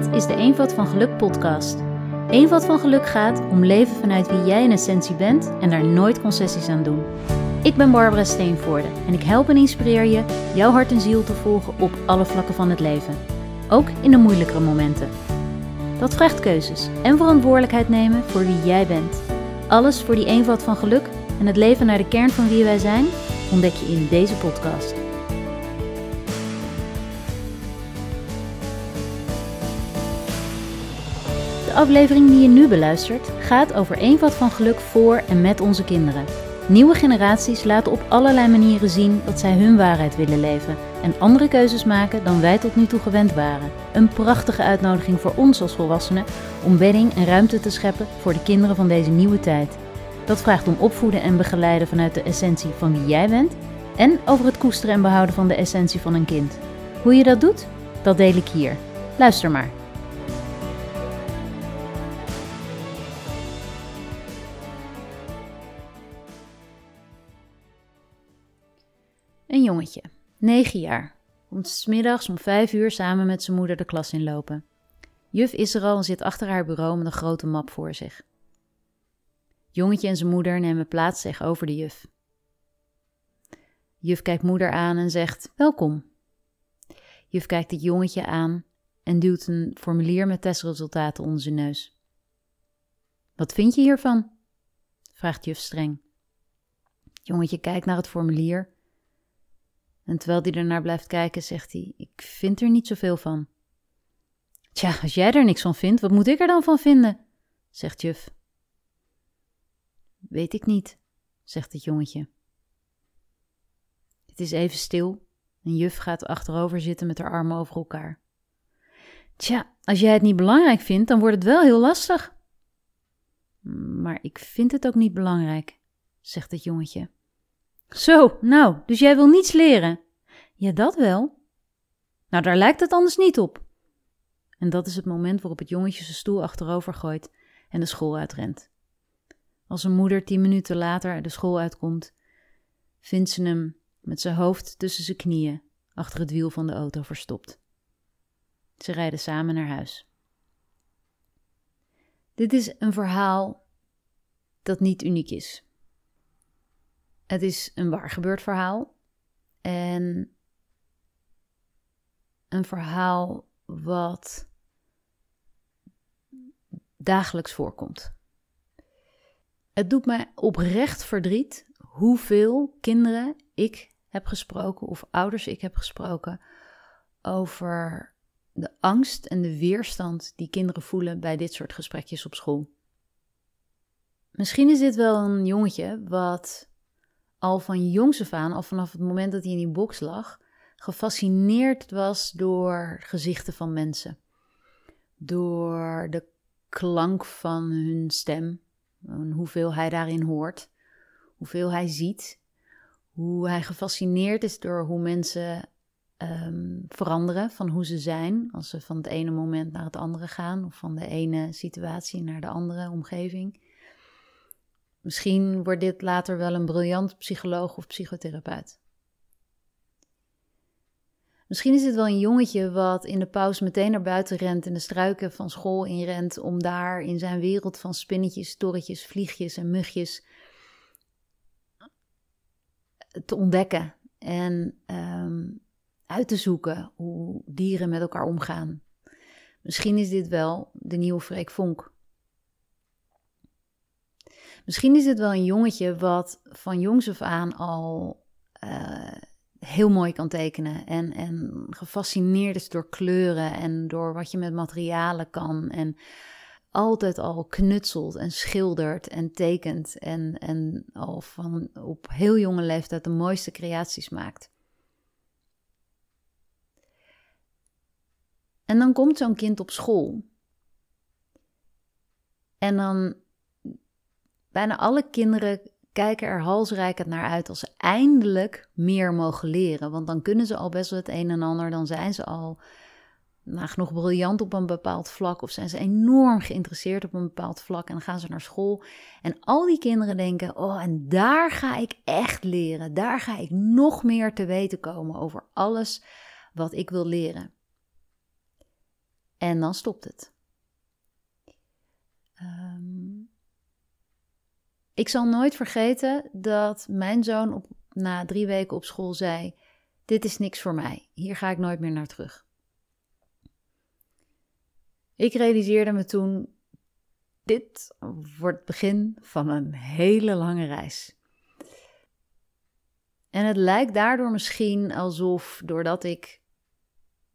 Is de Eenvoud van Geluk podcast. Eenvoud van Geluk gaat om leven vanuit wie jij in essentie bent en daar nooit concessies aan doen. Ik ben Barbara Steenvoorde en ik help en inspireer je jouw hart en ziel te volgen op alle vlakken van het leven. Ook in de moeilijkere momenten. Dat vraagt keuzes en verantwoordelijkheid nemen voor wie jij bent. Alles voor die eenvoud van geluk en het leven naar de kern van wie wij zijn ontdek je in deze podcast. Aflevering die je nu beluistert gaat over eenvoud van geluk voor en met onze kinderen. Nieuwe generaties laten op allerlei manieren zien dat zij hun waarheid willen leven en andere keuzes maken dan wij tot nu toe gewend waren. Een prachtige uitnodiging voor ons als volwassenen om bedding en ruimte te scheppen voor de kinderen van deze nieuwe tijd. Dat vraagt om opvoeden en begeleiden vanuit de essentie van wie jij bent en over het koesteren en behouden van de essentie van een kind. Hoe je dat doet, dat deel ik hier. Luister maar. Jongetje, 9 jaar, komt smiddags om 5 uur samen met zijn moeder de klas inlopen. Juf is er al en zit achter haar bureau met een grote map voor zich. Jongetje en zijn moeder nemen plaats tegenover de juf. Juf kijkt moeder aan en zegt: Welkom. Juf kijkt het jongetje aan en duwt een formulier met testresultaten onder zijn neus. Wat vind je hiervan? vraagt juf streng. jongetje kijkt naar het formulier en terwijl hij ernaar blijft kijken, zegt hij: Ik vind er niet zoveel van. Tja, als jij er niks van vindt, wat moet ik er dan van vinden? zegt juf. Weet ik niet, zegt het jongetje. Het is even stil en juf gaat achterover zitten met haar armen over elkaar. Tja, als jij het niet belangrijk vindt, dan wordt het wel heel lastig. Maar ik vind het ook niet belangrijk, zegt het jongetje. Zo, nou, dus jij wil niets leren? Ja, dat wel. Nou, daar lijkt het anders niet op. En dat is het moment waarop het jongetje zijn stoel achterover gooit en de school uitrent. Als een moeder tien minuten later de school uitkomt, vindt ze hem met zijn hoofd tussen zijn knieën achter het wiel van de auto verstopt. Ze rijden samen naar huis. Dit is een verhaal dat niet uniek is. Het is een waar gebeurd verhaal en een verhaal wat dagelijks voorkomt. Het doet mij oprecht verdriet hoeveel kinderen ik heb gesproken of ouders ik heb gesproken over de angst en de weerstand die kinderen voelen bij dit soort gesprekjes op school. Misschien is dit wel een jongetje wat al van jongs af aan, al vanaf het moment dat hij in die box lag, gefascineerd was door gezichten van mensen. Door de klank van hun stem, hoeveel hij daarin hoort, hoeveel hij ziet, hoe hij gefascineerd is door hoe mensen ehm, veranderen van hoe ze zijn als ze van het ene moment naar het andere gaan of van de ene situatie naar de andere omgeving. Misschien wordt dit later wel een briljant psycholoog of psychotherapeut. Misschien is dit wel een jongetje wat in de pauze meteen naar buiten rent en de struiken van school inrent om daar in zijn wereld van spinnetjes, torretjes, vliegjes en mugjes te ontdekken en ehm, uit te zoeken hoe dieren met elkaar omgaan. Misschien is dit wel de nieuwe Freek Vonk. Misschien is dit wel een jongetje wat van jongs af aan al uh, heel mooi kan tekenen. En, en gefascineerd is door kleuren en door wat je met materialen kan. En altijd al knutselt en schildert en tekent. En, en al van op heel jonge leeftijd de mooiste creaties maakt. En dan komt zo'n kind op school. En dan bijna alle kinderen kijken er halsrijkend naar uit als ze eindelijk meer mogen leren. Want dan kunnen ze al best wel het een en ander. Dan zijn ze al genoeg briljant op een bepaald vlak. Of zijn ze enorm geïnteresseerd op een bepaald vlak. En dan gaan ze naar school. En al die kinderen denken: Oh, en daar ga ik echt leren. Daar ga ik nog meer te weten komen over alles wat ik wil leren. En dan stopt het. Ehm, ik zal nooit vergeten dat mijn zoon op, na drie weken op school zei: Dit is niks voor mij, hier ga ik nooit meer naar terug. Ik realiseerde me toen: dit wordt het begin van een hele lange reis. En het lijkt daardoor misschien alsof, doordat ik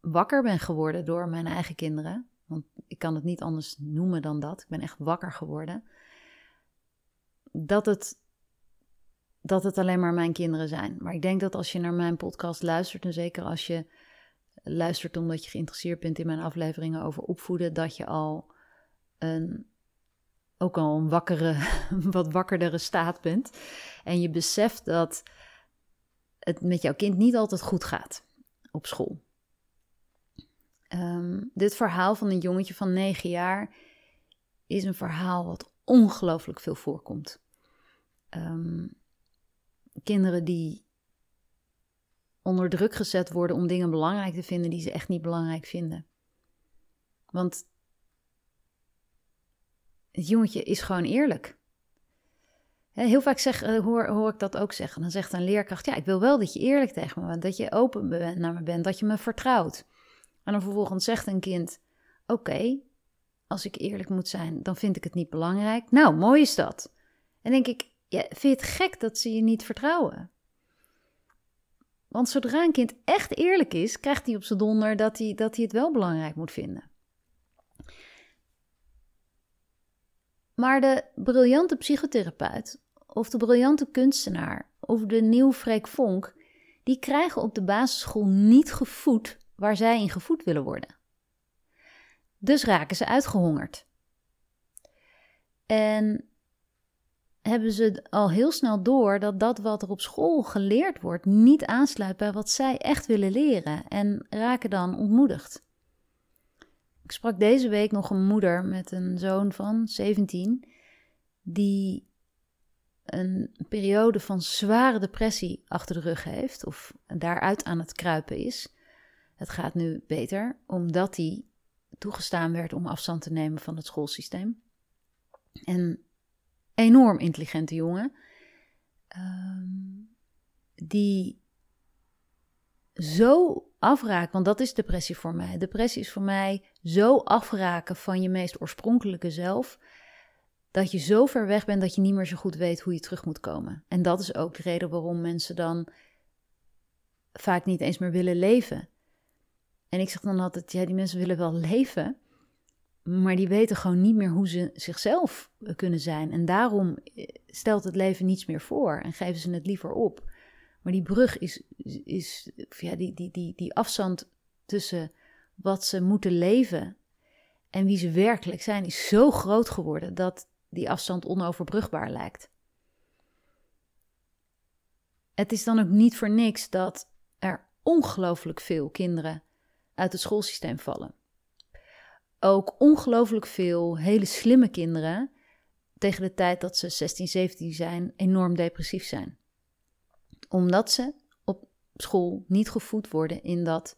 wakker ben geworden door mijn eigen kinderen, want ik kan het niet anders noemen dan dat, ik ben echt wakker geworden, dat het, dat het alleen maar mijn kinderen zijn. Maar ik denk dat als je naar mijn podcast luistert, en zeker als je luistert omdat je geïnteresseerd bent in mijn afleveringen over opvoeden, dat je al een, ook al een wakkere, wat wakkerdere staat bent. En je beseft dat het met jouw kind niet altijd goed gaat op school. Ehm, dit verhaal van een jongetje van 9 jaar is een verhaal wat ongelooflijk veel voorkomt. Ehm, kinderen die onder druk gezet worden om dingen belangrijk te vinden die ze echt niet belangrijk vinden. Want het jongetje is gewoon eerlijk. Heel vaak zeg, eh, hoor, hoor ik dat ook zeggen. Dan zegt een leerkracht: Ja, ik wil wel dat je eerlijk tegen me bent, dat je open naar me bent, dat je me vertrouwt. En dan vervolgens zegt een kind: Oké, als ik eerlijk moet zijn, dan vind ik het niet belangrijk. Nou, mooi is dat. En denk ik: Vind je het gek dat ze je niet vertrouwen? Want zodra een kind echt eerlijk is, krijgt hij op zijn donder dat hij, dat hij het wel belangrijk moet vinden. Maar de briljante psychotherapeut of de briljante kunstenaar of de nieuw Freek Vonk, die krijgen op de basisschool niet gevoed waar zij in gevoed willen worden. Dus raken ze uitgehongerd. En hebben ze al heel snel door dat dat wat er op school geleerd wordt niet aansluit bij wat zij echt willen leren en raken dan ontmoedigd. Ik sprak deze week nog een moeder met een zoon van 17 die een periode van zware depressie achter de rug heeft of daaruit aan het kruipen is. Het gaat nu beter omdat hij toegestaan werd om afstand te nemen van het schoolsysteem. En enorm intelligente jongen. Ehm, die zo afraakt, want dat is depressie voor mij. Depressie is voor mij zo afraken van je meest oorspronkelijke zelf. Dat je zo ver weg bent dat je niet meer zo goed weet hoe je terug moet komen. En dat is ook de reden waarom mensen dan vaak niet eens meer willen leven. En ik zeg dan altijd: ja, die mensen willen wel leven, maar die weten gewoon niet meer hoe ze zichzelf eh, kunnen zijn. En daarom eh, stelt het leven niets meer voor en geven ze het liever op. Maar die brug is, is ja, die, die, die, die afstand tussen wat ze moeten leven en wie ze werkelijk zijn, is zo groot geworden dat die afstand onoverbrugbaar lijkt. Het is dan ook niet voor niks dat er ongelooflijk veel kinderen uit het schoolsysteem vallen ook ongelooflijk veel hele slimme kinderen tegen de tijd dat ze 16, 17 zijn, enorm depressief zijn. Omdat ze op school niet gevoed worden in dat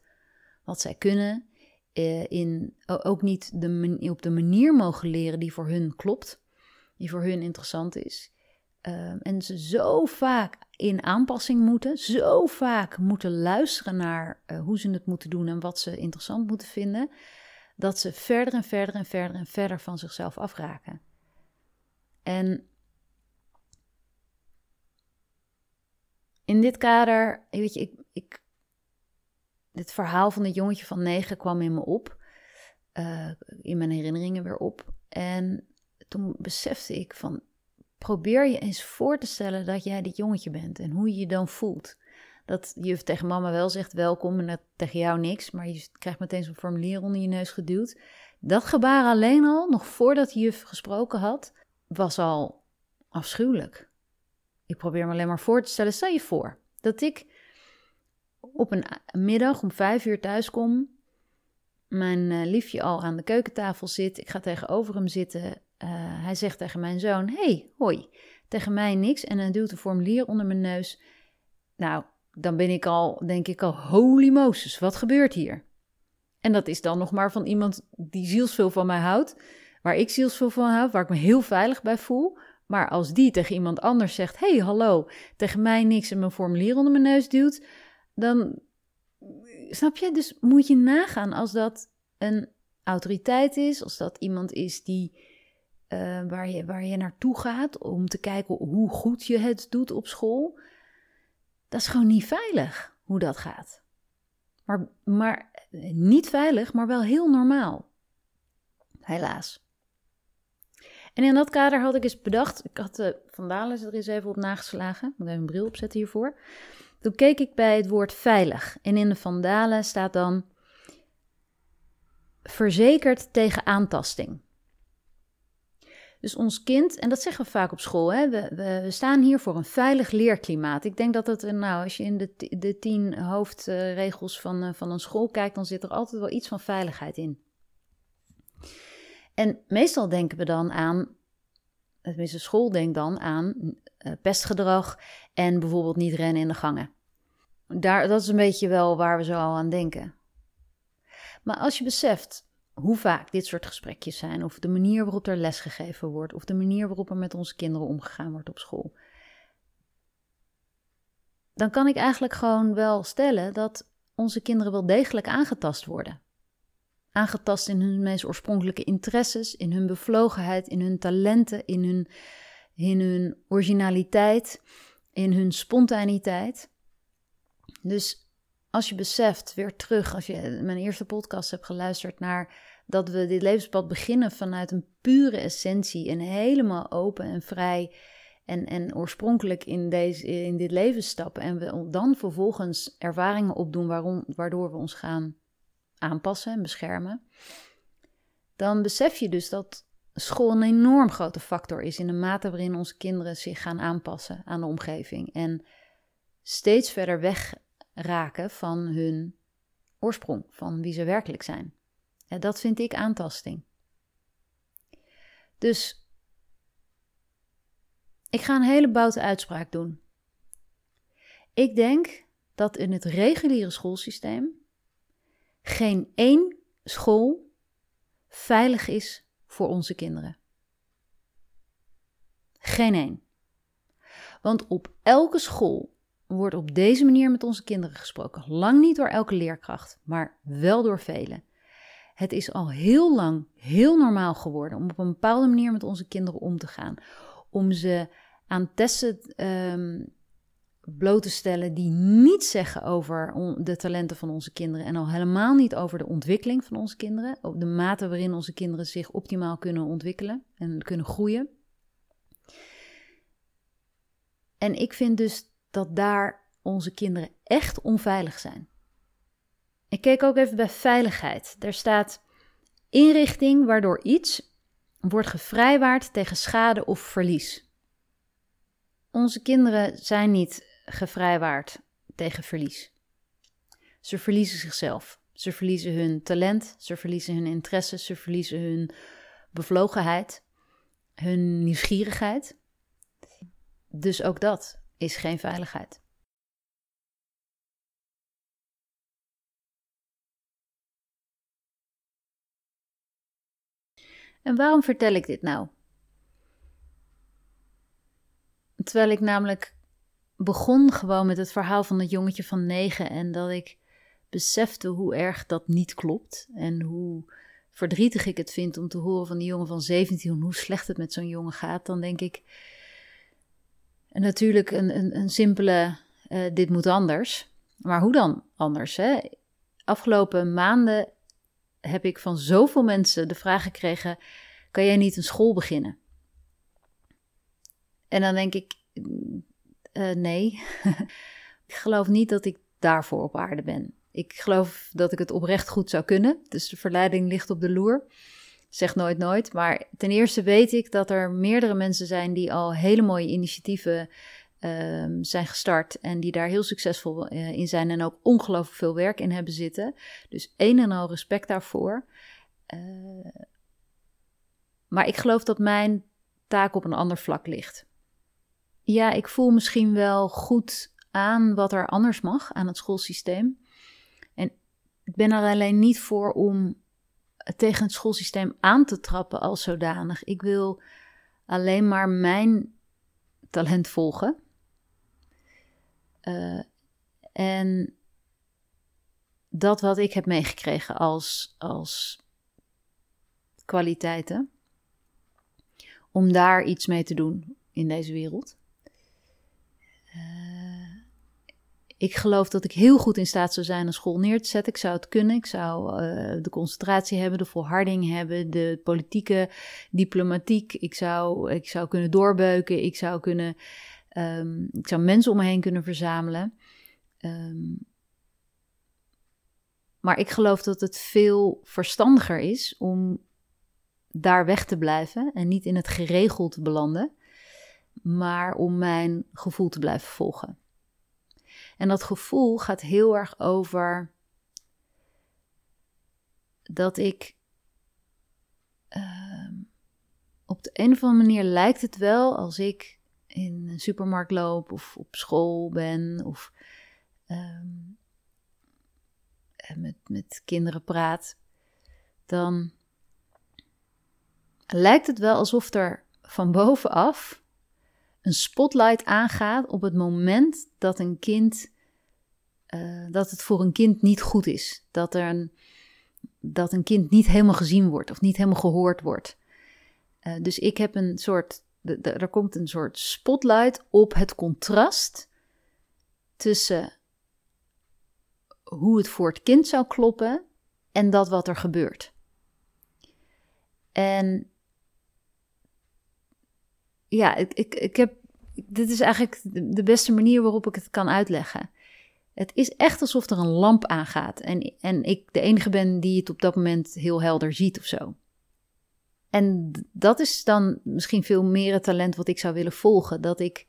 wat zij kunnen, eh, in, ook niet de, op de manier mogen leren die voor hun klopt, die voor hun interessant is. Ehm, en ze zo vaak in aanpassing moeten, zo vaak moeten luisteren naar eh, hoe ze het moeten doen en wat ze interessant moeten vinden, dat ze verder en verder en verder en verder van zichzelf afraken. En in dit kader, weet je, ik, ik, dit verhaal van het jongetje van negen kwam in me op, uh, in mijn herinneringen weer op. En toen besefte ik van, probeer je eens voor te stellen dat jij dit jongetje bent en hoe je je dan voelt dat juf tegen mama wel zegt welkom en dat tegen jou niks, maar je krijgt meteen zo'n formulier onder je neus geduwd. Dat gebaar alleen al, nog voordat juf gesproken had, was al afschuwelijk. Ik probeer me alleen maar voor te stellen, stel je voor dat ik op een middag om vijf uur thuis kom, mijn uh, liefje al aan de keukentafel zit, ik ga tegenover hem zitten, uh, hij zegt tegen mijn zoon, hey, hoi, tegen mij niks en hij duwt een formulier onder mijn neus. Nou, dan ben ik al, denk ik al, holy Moses, wat gebeurt hier? En dat is dan nog maar van iemand die zielsveel van mij houdt, waar ik zielsveel van houd, waar ik me heel veilig bij voel. Maar als die tegen iemand anders zegt: hey, hallo, tegen mij niks en mijn formulier onder mijn neus duwt, dan snap je? Dus moet je nagaan als dat een autoriteit is, als dat iemand is die, uh, waar, je, waar je naartoe gaat om te kijken hoe goed je het doet op school. Dat is gewoon niet veilig hoe dat gaat. Maar, maar niet veilig, maar wel heel normaal. Helaas. En in dat kader had ik eens bedacht, ik had de Vandalen er eens even op nageslagen, ik moet even een bril opzetten hiervoor. Toen keek ik bij het woord veilig en in de Vandalen staat dan verzekerd tegen aantasting. Dus ons kind, en dat zeggen we vaak op school, hè, we, we, staan hier voor een veilig leerklimaat. Ik denk dat het, nou, als je in de, de tien hoofdregels van, eh, van een school kijkt, dan zit er altijd wel iets van veiligheid in. En meestal denken we dan aan, tenminste school denkt dan aan uh, pestgedrag en bijvoorbeeld niet rennen in de gangen. Daar, dat is een beetje wel waar we zo al aan denken. Maar als je beseft hoe vaak dit soort gesprekjes zijn, of de manier waarop er lesgegeven wordt, of de manier waarop er met onze kinderen omgegaan wordt op school, dan kan ik eigenlijk gewoon wel stellen dat onze kinderen wel degelijk aangetast worden. Aangetast in hun meest oorspronkelijke interesses, in hun bevlogenheid, in hun talenten, in hun, in hun originaliteit, in hun spontaniteit. Dus als je beseft, weer terug, als je mijn eerste podcast hebt geluisterd naar dat we dit levenspad beginnen vanuit een pure essentie en helemaal open en vrij en, en oorspronkelijk in, deze, in dit leven stappen en we dan vervolgens ervaringen opdoen waarom, waardoor we ons gaan aanpassen en beschermen, dan besef je dus dat school een enorm grote factor is in de mate waarin onze kinderen zich gaan aanpassen aan de omgeving en steeds verder weg raken van hun oorsprong, van wie ze werkelijk zijn. En dat vind ik aantasting. Dus ik ga een hele boute uitspraak doen. Ik denk dat in het reguliere schoolsysteem geen één school veilig is voor onze kinderen. Geen één. Want op elke school wordt op deze manier met onze kinderen gesproken. Lang niet door elke leerkracht, maar wel door velen. Het is al heel lang heel normaal geworden om op een bepaalde manier met onze kinderen om te gaan. Om ze aan testen um, bloot te stellen die niet zeggen over de talenten van onze kinderen en al helemaal niet over de ontwikkeling van onze kinderen, de mate waarin onze kinderen zich optimaal kunnen ontwikkelen en kunnen groeien. En ik vind dus dat daar onze kinderen echt onveilig zijn. Ik keek ook even bij veiligheid. Daar staat inrichting waardoor iets wordt gevrijwaard tegen schade of verlies. Onze kinderen zijn niet gevrijwaard tegen verlies. Ze verliezen zichzelf. Ze verliezen hun talent, ze verliezen hun interesse, ze verliezen hun bevlogenheid, hun nieuwsgierigheid. Dus ook dat is geen veiligheid. En waarom vertel ik dit nou? Terwijl ik namelijk begon gewoon met het verhaal van het jongetje van negen en dat ik besefte hoe erg dat niet klopt en hoe verdrietig ik het vind om te horen van die jongen van 17 hoe slecht het met zo'n jongen gaat, dan denk ik natuurlijk een, een, een simpele uh, dit moet anders. Maar hoe dan anders? Hè? Afgelopen maanden heb ik van zoveel mensen de vraag gekregen: kan jij niet een school beginnen? En dan denk ik: uh, nee, ik geloof niet dat ik daarvoor op aarde ben. Ik geloof dat ik het oprecht goed zou kunnen. Dus de verleiding ligt op de loer. Zeg nooit nooit. Maar ten eerste weet ik dat er meerdere mensen zijn die al hele mooie initiatieven um, zijn gestart. En die daar heel succesvol uh, in zijn. En ook ongelooflijk veel werk in hebben zitten. Dus een en al respect daarvoor. Uh, maar ik geloof dat mijn taak op een ander vlak ligt. Ja, ik voel misschien wel goed aan wat er anders mag aan het schoolsysteem. En ik ben er alleen niet voor om tegen het schoolsysteem aan te trappen als zodanig. Ik wil alleen maar mijn talent volgen. Uh, en dat wat ik heb meegekregen als, als kwaliteiten, om daar iets mee te doen in deze wereld. Uh, ik geloof dat ik heel goed in staat zou zijn een school neer te zetten. Ik zou het kunnen. Ik zou uh, de concentratie hebben, de volharding hebben, de politieke diplomatiek. Ik zou, ik zou kunnen doorbeuken. Ik zou, kunnen, um, ik zou mensen om me heen kunnen verzamelen. Um, maar ik geloof dat het veel verstandiger is om daar weg te blijven en niet in het geregeld te belanden, maar om mijn gevoel te blijven volgen. En dat gevoel gaat heel erg over dat ik uh, op de een of andere manier lijkt het wel als ik in een supermarkt loop of op school ben of uh, met, met kinderen praat, dan lijkt het wel alsof er van bovenaf een spotlight aangaat op het moment dat een kind uh, dat het voor een kind niet goed is. Dat, er een, dat een kind niet helemaal gezien wordt of niet helemaal gehoord wordt. Uh, dus ik heb een soort, er komt een soort spotlight op het contrast tussen hoe het voor het kind zou kloppen en dat wat er gebeurt. En ja, ik, ik, ik heb. Dit is eigenlijk de beste manier waarop ik het kan uitleggen. Het is echt alsof er een lamp aangaat en, en ik de enige ben die het op dat moment heel helder ziet of zo. En dat is dan misschien veel meer het talent wat ik zou willen volgen. Dat ik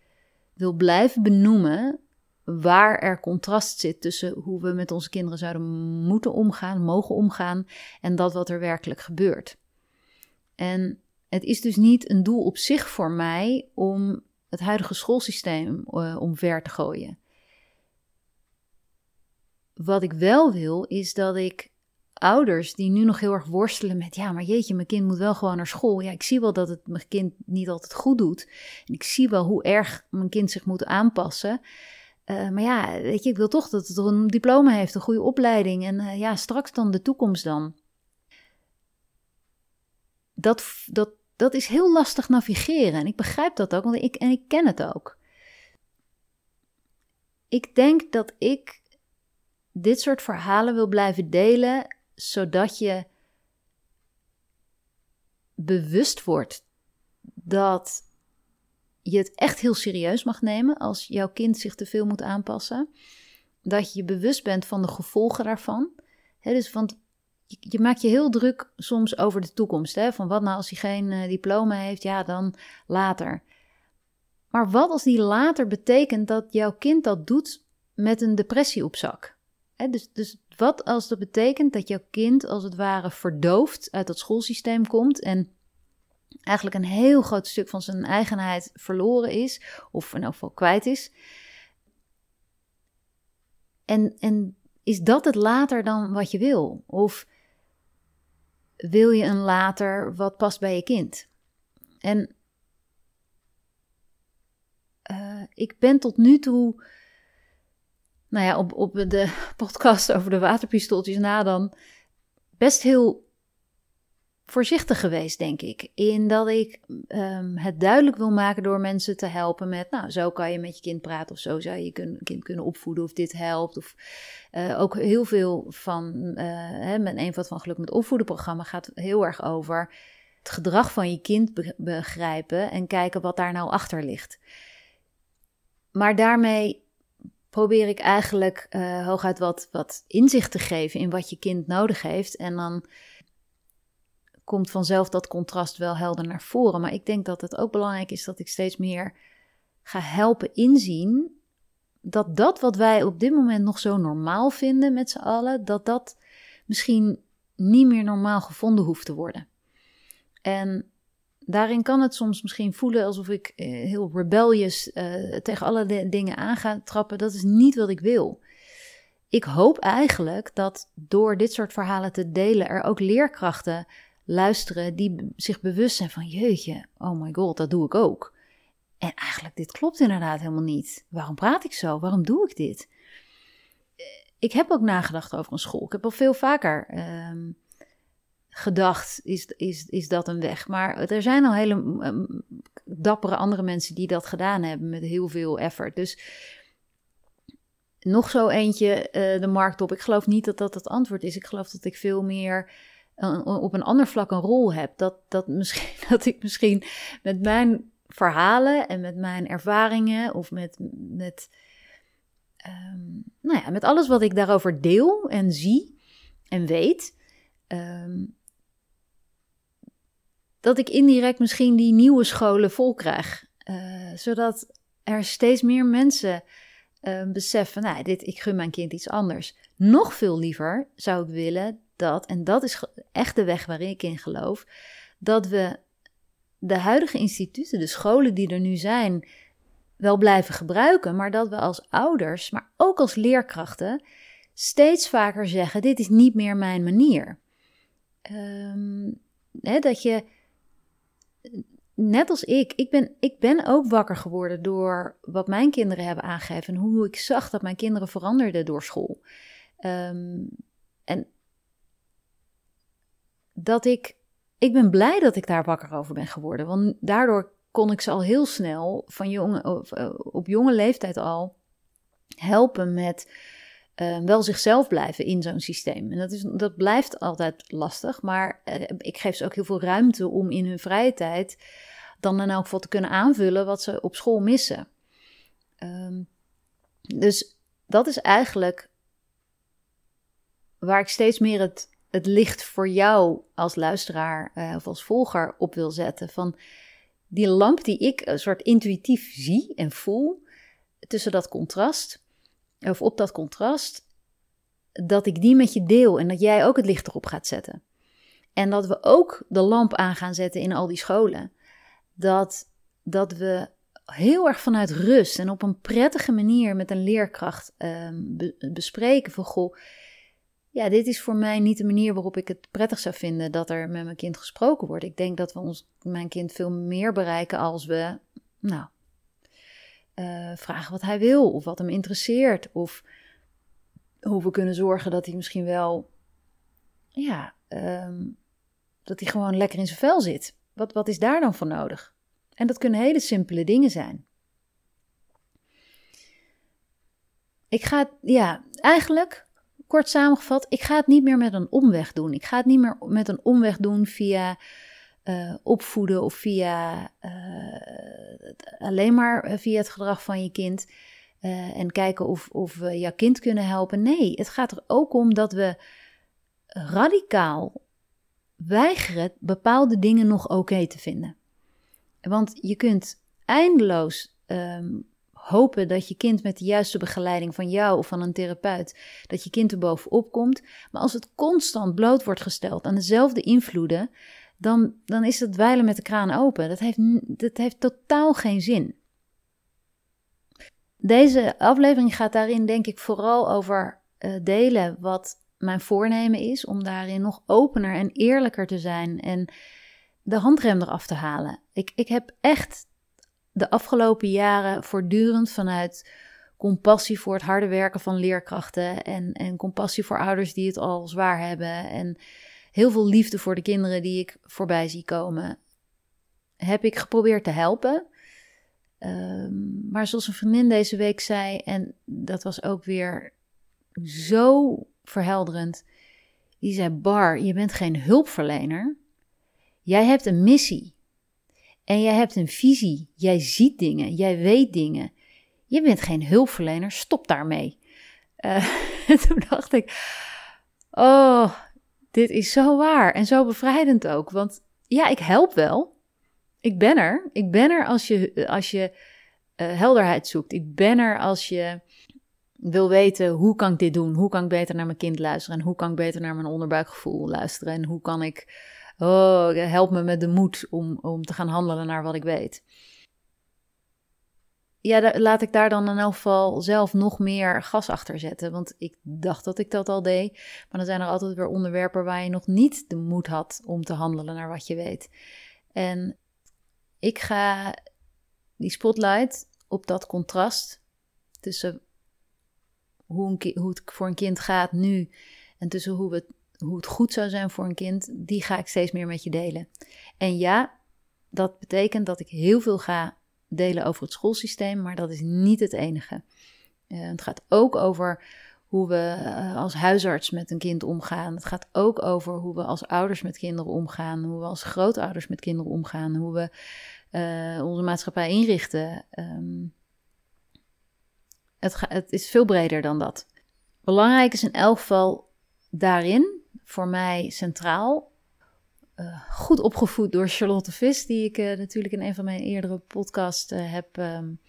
wil blijven benoemen waar er contrast zit tussen hoe we met onze kinderen zouden moeten omgaan, mogen omgaan, en dat wat er werkelijk gebeurt. En het is dus niet een doel op zich voor mij om het huidige schoolsysteem uh, omver te gooien. Wat ik wel wil, is dat ik ouders die nu nog heel erg worstelen met: ja, maar jeetje, mijn kind moet wel gewoon naar school. Ja, ik zie wel dat het mijn kind niet altijd goed doet. En ik zie wel hoe erg mijn kind zich moet aanpassen. Uh, maar ja, weet je, ik wil toch dat het een diploma heeft, een goede opleiding. En uh, ja, straks dan de toekomst dan. Dat, dat, dat is heel lastig navigeren. En ik begrijp dat ook, want ik, en ik ken het ook. Ik denk dat ik dit soort verhalen wil blijven delen, zodat je bewust wordt dat je het echt heel serieus mag nemen als jouw kind zich te veel moet aanpassen. Dat je je bewust bent van de gevolgen daarvan. He, dus want je, maakt je heel druk soms over de toekomst. Hè? Van wat nou als hij geen uh, diploma heeft, ja, dan later. Maar wat als die later betekent dat jouw kind dat doet met een depressie op zak? dus, dus wat als dat betekent dat jouw kind als het ware verdoofd uit dat schoolsysteem komt en eigenlijk een heel groot stuk van zijn eigenheid verloren is, of in elk geval kwijt is. En, en is dat het later dan wat je wil? Of wil je een later wat past bij je kind? En uh, ik ben tot nu toe nou ja, op, op de podcast over de waterpistooltjes na dan best heel voorzichtig geweest, denk ik. In dat ik um, het duidelijk wil maken door mensen te helpen met, nou, zo kan je met je kind praten of zo zou je je kind kunnen opvoeden of dit helpt. Of uh, ook heel veel van, uh, hè, van geluk met opvoeden programma gaat heel erg over het gedrag van je kind begrijpen en kijken wat daar nou achter ligt. Maar daarmee probeer ik eigenlijk uh, hooguit wat, wat inzicht te geven in wat je kind nodig heeft. En dan komt vanzelf dat contrast wel helder naar voren. Maar ik denk dat het ook belangrijk is dat ik steeds meer ga helpen inzien dat dat wat wij op dit moment nog zo normaal vinden met z'n allen, dat dat misschien niet meer normaal gevonden hoeft te worden. En daarin kan het soms misschien voelen alsof ik eh, heel rebellious uh, tegen alle dingen aan ga trappen. Dat is niet wat ik wil. ik hoop eigenlijk dat door dit soort verhalen te delen er ook leerkrachten luisteren die zich bewust zijn van jeetje, oh my god, dat doe ik ook. En eigenlijk, dit klopt inderdaad helemaal niet. Waarom praat ik zo? Waarom doe ik dit? Eh, ik heb ook nagedacht over een school. Ik heb al veel vaker ehm, gedacht, is, is, is dat een weg? Maar er zijn al hele dappere andere mensen die dat gedaan hebben met heel veel effort. Dus nog zo eentje uh, de markt op. Ik geloof niet dat dat het antwoord is. Ik geloof dat ik veel meer op een ander vlak een rol heb. Dat, dat, misschien, dat ik misschien met mijn verhalen en met mijn ervaringen of met, met, um, nou ja, met alles wat ik daarover deel en zie en weet, um, dat ik indirect misschien die nieuwe scholen vol krijg. Uh, zodat er steeds meer mensen uh, beseffen, nou, dit, ik gun mijn kind iets anders. Nog veel liever zou ik willen dat, en dat is echt de weg waar ik in geloof, dat we de huidige instituten, de scholen die er nu zijn, wel blijven gebruiken, maar dat we als ouders, maar ook als leerkrachten, steeds vaker zeggen: Dit is niet meer mijn manier. Um, hè, dat je, net als ik, ik ben, ik ben ook wakker geworden door wat mijn kinderen hebben aangegeven en hoe ik zag dat mijn kinderen veranderden door school. Um, en dat ik ik ben blij dat ik daar wakker over ben geworden. Want daardoor kon ik ze al heel snel, van jonge, eh, op jonge leeftijd al, helpen met uh, wel zichzelf blijven in zo'n systeem. En dat, is, dat blijft altijd lastig, maar uh, ik geef ze ook heel veel ruimte om in hun vrije tijd dan in elk geval te kunnen aanvullen wat ze op school missen. Um, dus dat is eigenlijk waar ik steeds meer het het licht voor jou als luisteraar uh, of als volger op wil zetten. Van die lamp die ik een soort intuïtief zie en voel tussen dat contrast, of op dat contrast, dat ik die met je deel en dat jij ook het licht erop gaat zetten. En dat we ook de lamp aan gaan zetten in al die scholen. Dat, dat we heel erg vanuit rust en op een prettige manier met een leerkracht um, bespreken van goh ja, dit is voor mij niet de manier waarop ik het prettig zou vinden dat er met mijn kind gesproken wordt. Ik denk dat we ons, mijn kind veel meer bereiken als we, nou, uh, vragen wat hij wil of wat hem interesseert. Of hoe we kunnen zorgen dat hij misschien wel, ja, um, dat hij gewoon lekker in zijn vel zit. Wat, wat is daar dan voor nodig? En dat kunnen hele simpele dingen zijn. Ik ga, ja, eigenlijk kort samengevat, ik ga het niet meer met een omweg doen. Ik ga het niet meer met een omweg doen via uh, opvoeden of via uh, alleen maar via het gedrag van je kind. En kijken of, of we jouw kind kunnen helpen. Nee, het gaat er ook om dat we radicaal weigeren bepaalde dingen nog oké te vinden. Want je kunt eindeloos um, hopen dat je kind met de juiste begeleiding van jou of van een therapeut, dat je kind er bovenop komt. Maar als het constant bloot wordt gesteld aan dezelfde invloeden, dan, dan is het wijlen met de kraan open. Dat heeft, dat heeft totaal geen zin. Deze aflevering gaat daarin denk ik vooral over uh, delen wat mijn voornemen is om daarin nog opener en eerlijker te zijn en de handrem eraf te halen. Ik, ik heb echt de afgelopen jaren voortdurend vanuit compassie voor het harde werken van leerkrachten en, en compassie voor ouders die het al zwaar hebben en heel veel liefde voor de kinderen die ik voorbij zie komen, heb ik geprobeerd te helpen. Um, maar zoals een vriendin deze week zei, en dat was ook weer zo verhelderend, die zei: Bar, je bent geen hulpverlener. Jij hebt een missie. En jij hebt een visie. Jij ziet dingen. Jij weet dingen. Je bent geen hulpverlener. Stop daarmee. Uh, toen dacht ik: Oh, dit is zo waar. En zo bevrijdend ook. Want ja, ik help wel. Ik ben er. Ik ben er als je, als je uh, helderheid zoekt. Ik ben er als je wil weten hoe kan ik dit doen? Hoe kan ik beter naar mijn kind luisteren? En hoe kan ik beter naar mijn onderbuikgevoel luisteren? En hoe kan ik Oh, help me met de moed om, om te gaan handelen naar wat ik weet. ja, laat ik daar dan in elk geval zelf nog meer gas achter zetten. Want ik dacht dat ik dat al deed. Maar dan zijn er altijd weer onderwerpen waar je nog niet de moed had om te handelen naar wat je weet. En ik ga die spotlight op dat contrast tussen hoe, hoe het voor een kind gaat nu en tussen hoe, we, hoe het goed zou zijn voor een kind, die ga ik steeds meer met je delen. En ja, dat betekent dat ik heel veel ga delen over het schoolsysteem, maar dat is niet het enige. Uh, het gaat ook over hoe we uh, als huisarts met een kind omgaan. Het gaat ook over hoe we als ouders met kinderen omgaan, hoe we als grootouders met kinderen omgaan, hoe we uh, onze maatschappij inrichten. Um, het, het is veel breder dan dat. Belangrijk is in elk geval daarin, voor mij centraal, uh, goed opgevoed door Charlotte Vis, die ik uh, natuurlijk in een van mijn eerdere podcasts uh, heb, um,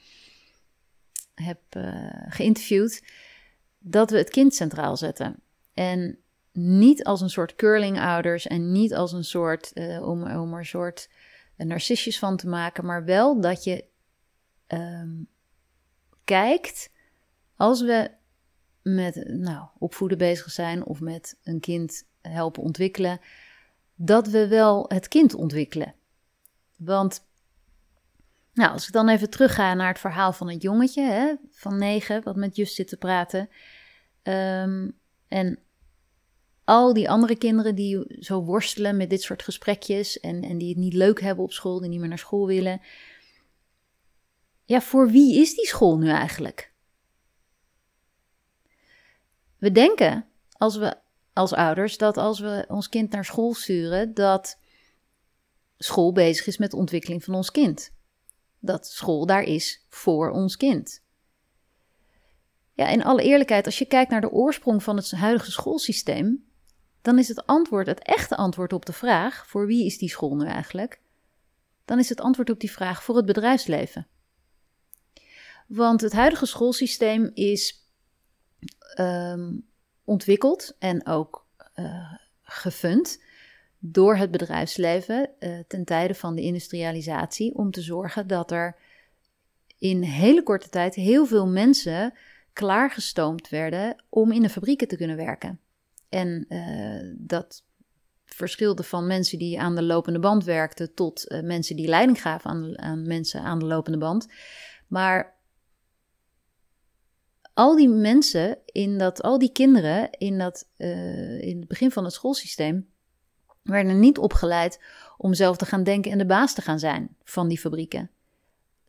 heb geïnterviewd, dat we het kind centraal zetten. En niet als een soort curlingouders en niet als een soort, om, om er een soort narcistjes van te maken, maar wel dat je um, kijkt als we met nou, opvoeden bezig zijn of met een kind helpen ontwikkelen, dat we wel het kind ontwikkelen. Want nou, als ik dan even terugga naar het verhaal van het jongetje hè, van negen, wat met Just zit te praten. Um, en al die andere kinderen die zo worstelen met dit soort gesprekjes en, en die het niet leuk hebben op school, die niet meer naar school willen. Ja, voor wie is die school nu eigenlijk? We denken als we als ouders dat als we ons kind naar school sturen, dat school bezig is met de ontwikkeling van ons kind. Dat school daar is voor ons kind. Ja, in alle eerlijkheid, als je kijkt naar de oorsprong van het huidige schoolsysteem, dan is het antwoord, het echte antwoord op de vraag: voor wie is die school nu eigenlijk? Dan is het antwoord op die vraag voor het bedrijfsleven. Want het huidige schoolsysteem is um, ontwikkeld en ook uh, gefund door het bedrijfsleven uh, ten tijde van de industrialisatie om te zorgen dat er in hele korte tijd heel veel mensen klaargestoomd werden om in de fabrieken te kunnen werken. En uh, dat verschilde van mensen die aan de lopende band werkten tot mensen die leiding gaven aan, mensen aan de lopende band. Maar al die mensen in dat, al die kinderen in, dat, uh, in het begin van het schoolsysteem werden niet opgeleid om zelf te gaan denken en de baas te gaan zijn van die fabrieken.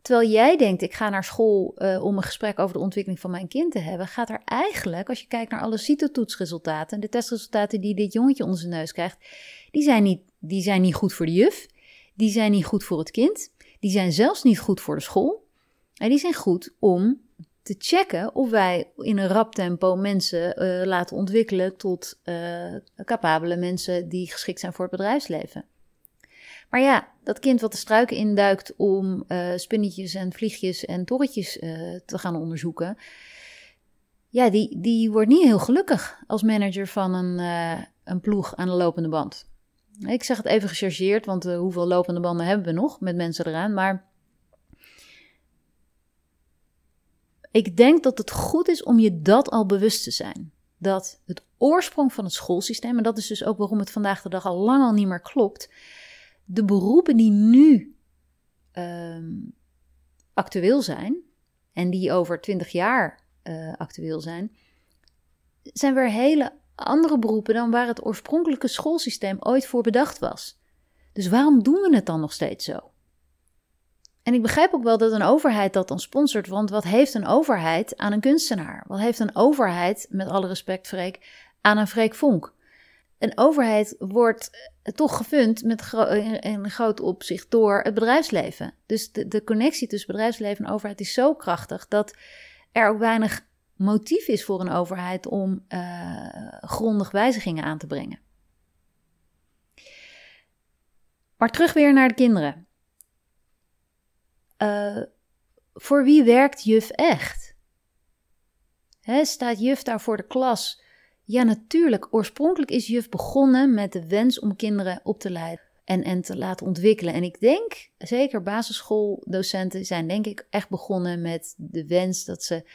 Terwijl jij denkt, ik ga naar school uh, om een gesprek over de ontwikkeling van mijn kind te hebben, gaat er eigenlijk, als je kijkt naar alle CITO-toetsresultaten, de testresultaten die dit jongetje onder zijn neus krijgt, die zijn, niet, die zijn niet goed voor de juf, die zijn niet goed voor het kind, die zijn zelfs niet goed voor de school. En die zijn goed om te checken of wij in een rap tempo mensen uh, laten ontwikkelen tot uh, capabele mensen die geschikt zijn voor het bedrijfsleven. Maar ja, dat kind wat de struiken induikt om uh, spinnetjes en vliegjes en torretjes te gaan onderzoeken, ja, die, die wordt niet heel gelukkig als manager van een, een ploeg aan de lopende band. Ik zeg het even gechargeerd, want hoeveel lopende banden hebben we nog met mensen eraan, maar Ik denk dat het goed is om je dat al bewust te zijn. Dat het oorsprong van het schoolsysteem, en dat is dus ook waarom het vandaag de dag al lang al niet meer klopt, de beroepen die nu um, actueel zijn en die over twintig jaar uh, actueel zijn, zijn weer hele andere beroepen dan waar het oorspronkelijke schoolsysteem ooit voor bedacht was. Dus waarom doen we het dan nog steeds zo? En ik begrijp ook wel dat een overheid dat dan sponsort, want wat heeft een overheid aan een kunstenaar? Wat heeft een overheid, met alle respect Freek, aan een Freek Vonk? Een overheid wordt toch gefund met gro in, groot opzicht door het bedrijfsleven. Dus de, de connectie tussen bedrijfsleven en overheid is zo krachtig dat er ook weinig motief is voor een overheid om uh, grondig wijzigingen aan te brengen. Maar terug weer naar de kinderen. Uh, voor wie werkt juf echt? He, staat juf daar voor de klas? Ja, natuurlijk. Oorspronkelijk is juf begonnen met de wens om kinderen op te leiden. en, en te laten ontwikkelen. En ik denk, zeker basisschooldocenten zijn denk ik echt begonnen met de wens dat ze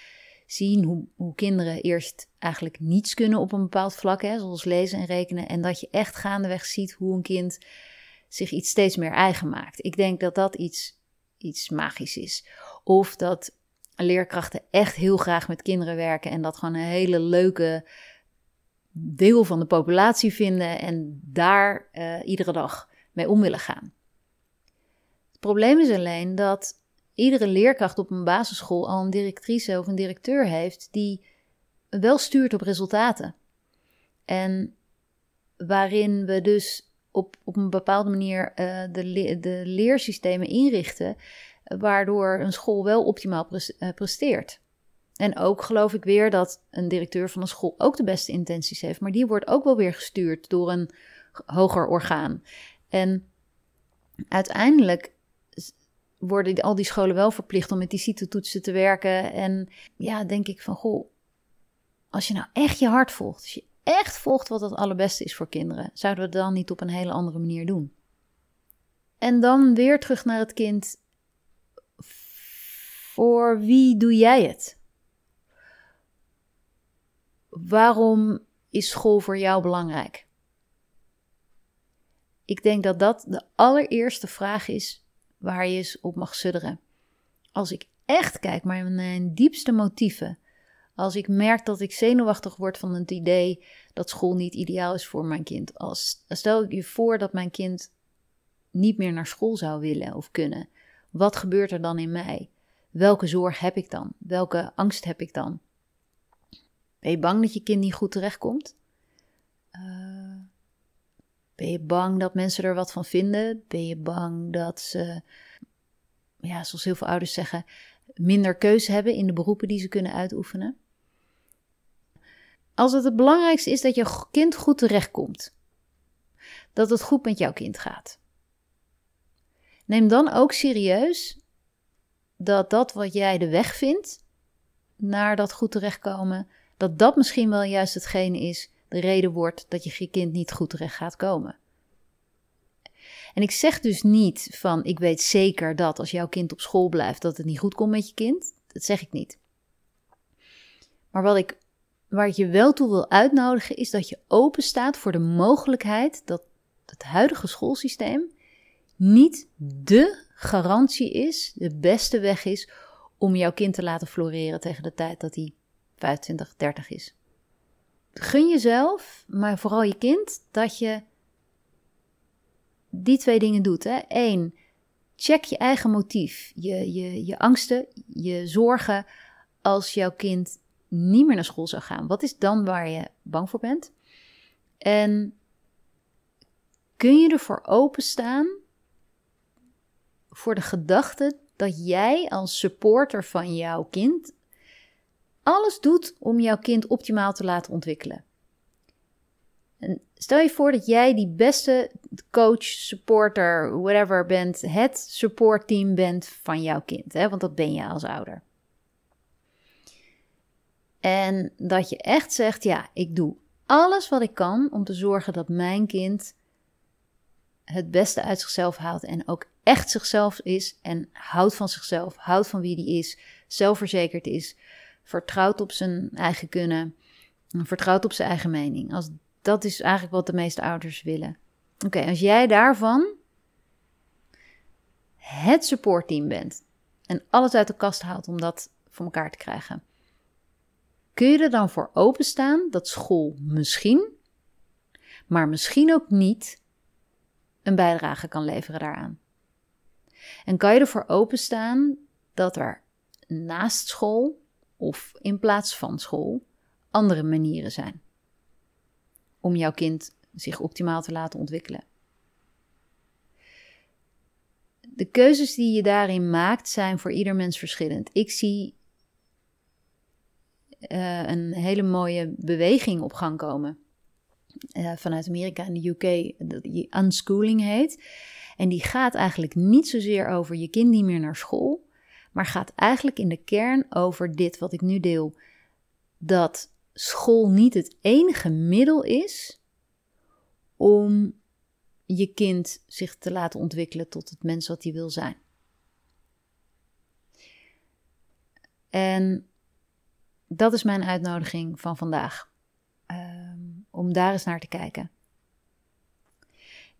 zien hoe, hoe kinderen eerst eigenlijk niets kunnen op een bepaald vlak, hè, zoals lezen en rekenen. En dat je echt gaandeweg ziet hoe een kind zich iets steeds meer eigen maakt. Ik denk dat dat iets, iets magisch is. Of dat leerkrachten echt heel graag met kinderen werken en dat gewoon een hele leuke deel van de populatie vinden en daar uh, iedere dag mee om willen gaan. Het probleem is alleen dat iedere leerkracht op een basisschool al een directrice of een directeur heeft die wel stuurt op resultaten. En waarin we dus op, op een bepaalde manier uh, de, de leersystemen inrichten, waardoor een school wel optimaal eh, presteert. En ook geloof ik weer dat een directeur van een school ook de beste intenties heeft, maar die wordt ook wel weer gestuurd door een hoger orgaan. En uiteindelijk worden al die scholen wel verplicht om met die CITO-toetsen te werken. En ja, denk ik van, goh, als je nou echt je hart volgt, echt volgt wat het allerbeste is voor kinderen, zouden we het dan niet op een hele andere manier doen? En dan weer terug naar het kind. Voor wie doe jij het? Waarom is school voor jou belangrijk? Ik denk dat dat de allereerste vraag is waar je eens op mag sudderen. Als ik echt kijk naar mijn diepste motieven, als ik merk dat ik zenuwachtig word van het idee dat school niet ideaal is voor mijn kind, als, stel ik je voor dat mijn kind niet meer naar school zou willen of kunnen, wat gebeurt er dan in mij? Welke zorg heb ik dan? Welke angst heb ik dan? Ben je bang dat je kind niet goed terechtkomt? Uh, ben je bang dat mensen er wat van vinden? Ben je bang dat ze, ja, zoals heel veel ouders zeggen, minder keuze hebben in de beroepen die ze kunnen uitoefenen? Als het het belangrijkste is dat je kind goed terechtkomt, dat het goed met jouw kind gaat, neem dan ook serieus dat dat wat jij de weg vindt naar dat goed terechtkomen, dat dat misschien wel juist hetgene is de reden wordt dat je kind niet goed terecht gaat komen. En ik zeg dus niet van ik weet zeker dat als jouw kind op school blijft dat het niet goed komt met je kind. Dat zeg ik niet. Maar wat ik, waar ik je wel toe wil uitnodigen is dat je open staat voor de mogelijkheid dat het huidige schoolsysteem niet de garantie is, de beste weg is om jouw kind te laten floreren tegen de tijd dat hij 25, 30 is gun jezelf, maar vooral je kind, dat je die twee dingen doet. Hè? Eén, check je eigen motief, je, je, je angsten, je zorgen als jouw kind niet meer naar school zou gaan. Wat is dan waar je bang voor bent? En kun je ervoor openstaan voor de gedachte dat jij als supporter van jouw kind alles doet om jouw kind optimaal te laten ontwikkelen. En stel je voor dat jij die beste coach, supporter, whatever bent, het supportteam bent van jouw kind, hè? want dat ben je als ouder. En dat je echt zegt: ja, ik doe alles wat ik kan om te zorgen dat mijn kind het beste uit zichzelf haalt en ook echt zichzelf is en houdt van zichzelf, houdt van wie die is, zelfverzekerd is, vertrouwt op zijn eigen kunnen, vertrouwt op zijn eigen mening. Als, dat is eigenlijk wat de meeste ouders willen. Oké, als jij daarvan het supportteam bent en alles uit de kast haalt om dat voor elkaar te krijgen, kun je er dan voor openstaan dat school misschien, maar misschien ook niet, een bijdrage kan leveren daaraan? En kan je ervoor openstaan dat er naast school of in plaats van school andere manieren zijn om jouw kind zich optimaal te laten ontwikkelen. De keuzes die je daarin maakt zijn voor ieder mens verschillend. Ik zie uh, een hele mooie beweging op gang komen uh, vanuit Amerika en de UK, die unschooling heet. En die gaat eigenlijk niet zozeer over je kind niet meer naar school, maar gaat eigenlijk in de kern over dit wat ik nu deel. Dat school niet het enige middel is om je kind zich te laten ontwikkelen tot het mens wat hij wil zijn. En dat is mijn uitnodiging van vandaag. Ehm, om daar eens naar te kijken.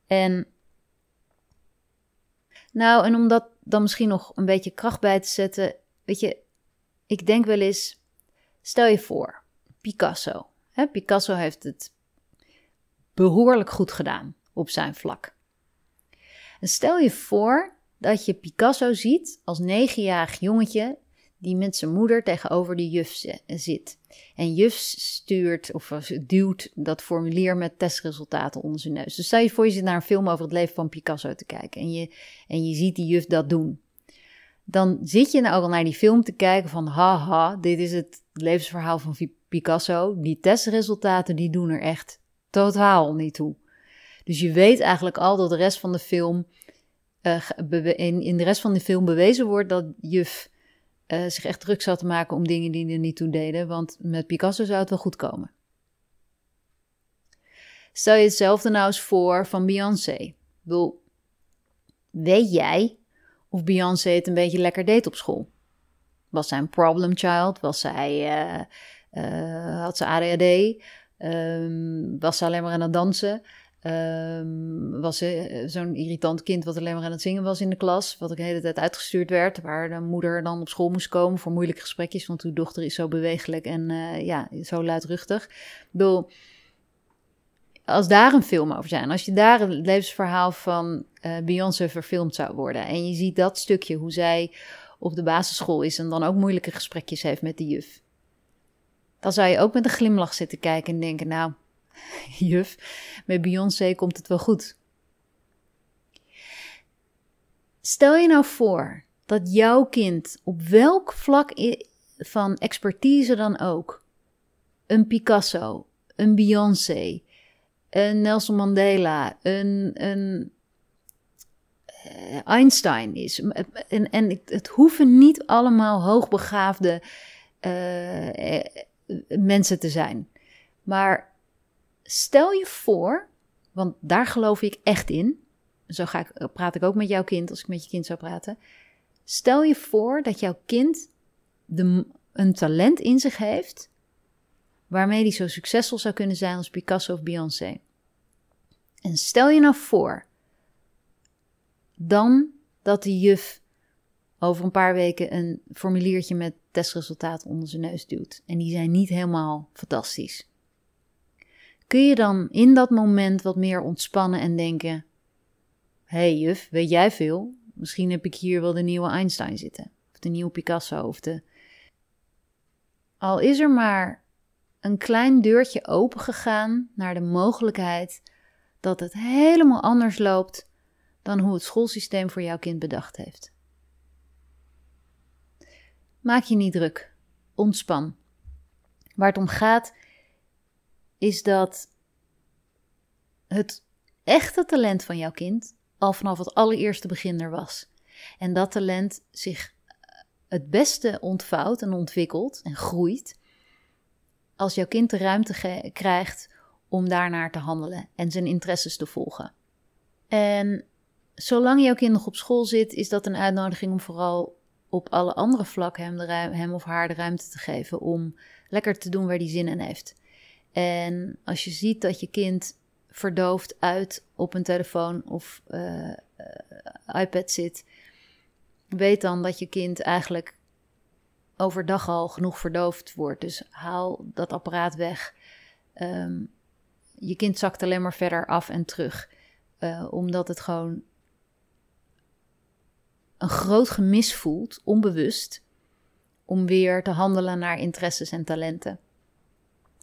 En nou, en om dat dan misschien nog een beetje kracht bij te zetten. Weet je, ik denk wel eens, stel je voor, Picasso. Hè? Picasso heeft het behoorlijk goed gedaan op zijn vlak. En stel je voor dat je Picasso ziet als negenjarig jongetje die met zijn moeder tegenover de juf zit. En juf stuurt of duwt dat formulier met testresultaten onder zijn neus. Dus stel je voor je zit naar een film over het leven van Picasso te kijken en je, en je ziet die juf dat doen. Dan zit je nou al naar die film te kijken van haha, dit is het levensverhaal van Picasso. Die testresultaten die doen er echt totaal niet toe. Dus je weet eigenlijk al dat de rest van de film, uh, in, in de rest van de film bewezen wordt dat juf uh, zich echt druk zat te maken om dingen die er niet toe deden, want met Picasso zou het wel goed komen. Stel je hetzelfde nou eens voor van Beyoncé. Weet jij of Beyoncé het een beetje lekker deed op school? Was zij een problem child? Was zij, uh, uh, had ze ADHD? Um, was ze alleen maar aan het dansen? Um, was ze zo'n irritant kind wat alleen maar aan het zingen was in de klas. Wat ook de hele tijd uitgestuurd werd. Waar de moeder dan op school moest komen voor moeilijke gesprekjes. Want uw dochter is zo bewegelijk en uh, ja, zo luidruchtig. Ik bedoel, als daar een film over zijn. Als je daar het levensverhaal van uh, Beyoncé verfilmd zou worden. En je ziet dat stukje, hoe zij op de basisschool is. En dan ook moeilijke gesprekjes heeft met de juf. Dan zou je ook met een glimlach zitten kijken en denken, nou juf, met Beyoncé komt het wel goed. Stel je nou voor dat jouw kind op welk vlak van expertise dan ook, een Picasso, een Beyoncé, een Nelson Mandela, een, een uh, Einstein is. En, en het, hoeven niet allemaal hoogbegaafde uh, mensen te zijn. Maar stel je voor, want daar geloof ik echt in. Zo ga ik, eh, praat ik ook met jouw kind als ik met je kind zou praten. Stel je voor dat jouw kind een talent in zich heeft waarmee hij zo succesvol zou kunnen zijn als Picasso of Beyoncé. En stel je nou voor dan dat de juf over een paar weken een formuliertje met testresultaten onder zijn neus duwt. En die zijn niet helemaal fantastisch. Kun je dan in dat moment wat meer ontspannen en denken: Hé hey juf, weet jij veel? Misschien heb ik hier wel de nieuwe Einstein zitten, of de nieuwe Picasso, of de. Al is er maar een klein deurtje open gegaan naar de mogelijkheid dat het helemaal anders loopt dan hoe het schoolsysteem voor jouw kind bedacht heeft. Maak je niet druk. Ontspan. Waar het om gaat is dat het echte talent van jouw kind al vanaf het allereerste begin er was. En dat talent zich het beste ontvouwt en ontwikkelt en groeit als jouw kind de ruimte krijgt om daarnaar te handelen en zijn interesses te volgen. En zolang jouw kind nog op school zit, is dat een uitnodiging om vooral op alle andere vlakken hem, hem of haar de ruimte te geven om lekker te doen waar hij zin in heeft. En als je ziet dat je kind verdoofd uit op een telefoon of uh, iPad zit, weet dan dat je kind eigenlijk overdag al genoeg verdoofd wordt. Dus haal dat apparaat weg. Um, je kind zakt alleen maar verder af en terug, uh, omdat het gewoon een groot gemis voelt, onbewust, om weer te handelen naar interesses en talenten.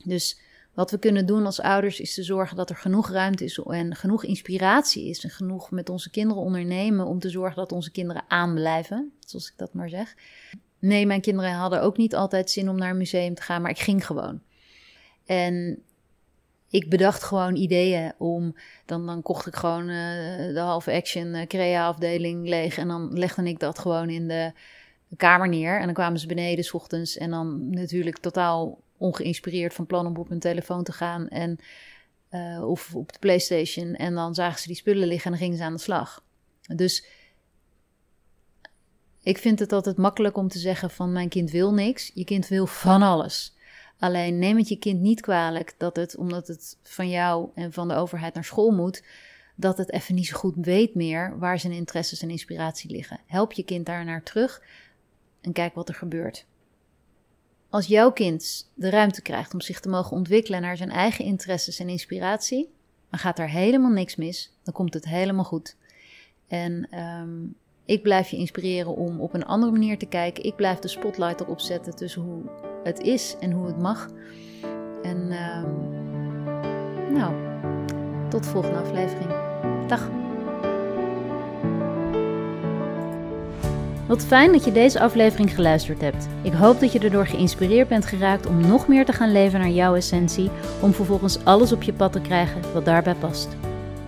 Dus wat we kunnen doen als ouders is te zorgen dat er genoeg ruimte is en genoeg inspiratie is en genoeg met onze kinderen ondernemen om te zorgen dat onze kinderen aanblijven, zoals ik dat maar zeg. Nee, mijn kinderen hadden ook niet altijd zin om naar een museum te gaan, maar ik ging gewoon. En ik bedacht gewoon ideeën om. Dan, dan kocht ik gewoon uh, de half action uh, crea afdeling leeg. En dan legde ik dat gewoon in de kamer neer. En dan kwamen ze beneden s ochtends. En dan natuurlijk totaal ongeïnspireerd van plan om op hun telefoon te gaan. En uh, of op de PlayStation. En dan zagen ze die spullen liggen en dan gingen ze aan de slag. Dus ik vind het altijd makkelijk om te zeggen van mijn kind wil niks. Je kind wil van alles. Alleen neem het je kind niet kwalijk dat het, omdat het van jou en van de overheid naar school moet, dat het even niet zo goed weet meer waar zijn interesses en inspiratie liggen. Help je kind daar naar terug en kijk wat er gebeurt. Als jouw kind de ruimte krijgt om zich te mogen ontwikkelen naar zijn eigen interesses en inspiratie, dan gaat er helemaal niks mis. Dan komt het helemaal goed. En ehm, ik blijf je inspireren om op een andere manier te kijken. Ik blijf de spotlight erop zetten tussen hoe het is en hoe het mag. En ehm, nou, tot de volgende aflevering. Dag. Wat fijn dat je deze aflevering geluisterd hebt. Ik hoop dat je erdoor geïnspireerd bent geraakt om nog meer te gaan leven naar jouw essentie, om vervolgens alles op je pad te krijgen wat daarbij past.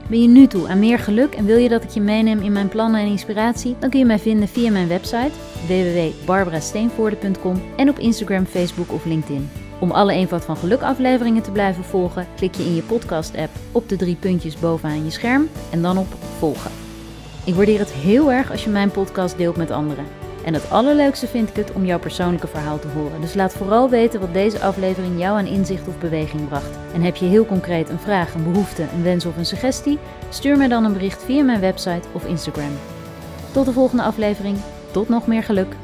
Ben je nu toe aan meer geluk en wil je dat ik je meeneem in mijn plannen en inspiratie? Dan kun je mij vinden via mijn website www.barbarasteenvoorde.com en op Instagram, Facebook of LinkedIn. Om alle Eenvoud van Geluk afleveringen te blijven volgen, klik je in je podcast-app op de drie puntjes bovenaan je scherm en dan op volgen. Ik waardeer het heel erg als je mijn podcast deelt met anderen. En het allerleukste vind ik het om jouw persoonlijke verhaal te horen. Dus laat vooral weten wat deze aflevering jou aan inzicht of beweging bracht. En heb je heel concreet een vraag, een behoefte, een wens of een suggestie? Stuur mij dan een bericht via mijn website of Instagram. Tot de volgende aflevering. Tot nog meer geluk.